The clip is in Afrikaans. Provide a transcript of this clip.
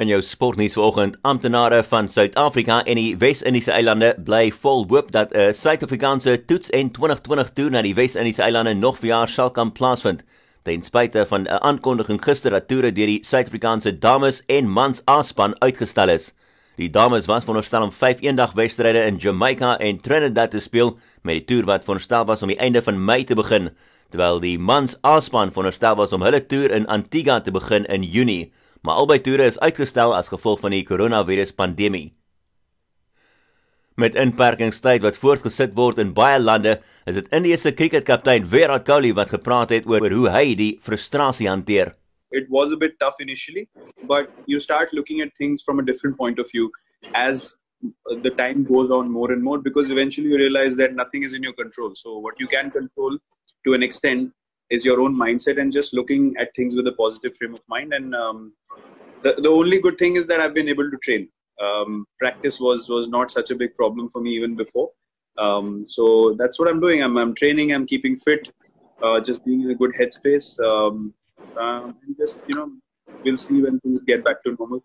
In jou sportnuus vanoggend, amptenare van Suid-Afrika en die Wes-Indiese eilande bly vol hoop dat 'n Suid-Afrikaanse toets en 2020 toer na die Wes-Indiese eilande nog vir jaar sal kan plaasvind. Ten spyte van 'n aankondiging gister dat toere deur die Suid-Afrikaanse dames en mans A-span uitgestel is. Die dames was veronderstel om 5 eendagwedstryde in Jamaica en Trinidad te speel met die toer wat veronderstel was om die einde van Mei te begin, terwyl die mans A-span veronderstel was om hulle toer in Antigua te begin in Junie maar albei toere is uitgestel as gevolg van die koronavirus pandemie. Met inperkingstyd wat voortgesit word in baie lande, is dit Indiese kriketkaptein Virat Kohli wat gepraat het oor hoe hy die frustrasie hanteer. It was a bit tough initially, but you start looking at things from a different point of view as the time goes on more and more because eventually you realize that nothing is in your control. So what you can control to an extent is your own mindset and just looking at things with a positive frame of mind. And um, the, the only good thing is that i've been able to train. Um, practice was was not such a big problem for me even before. Um, so that's what i'm doing. I'm, I'm training i'm keeping fit uh, just being in a good headspace. Um, uh, and just you know we'll see when things get back to normal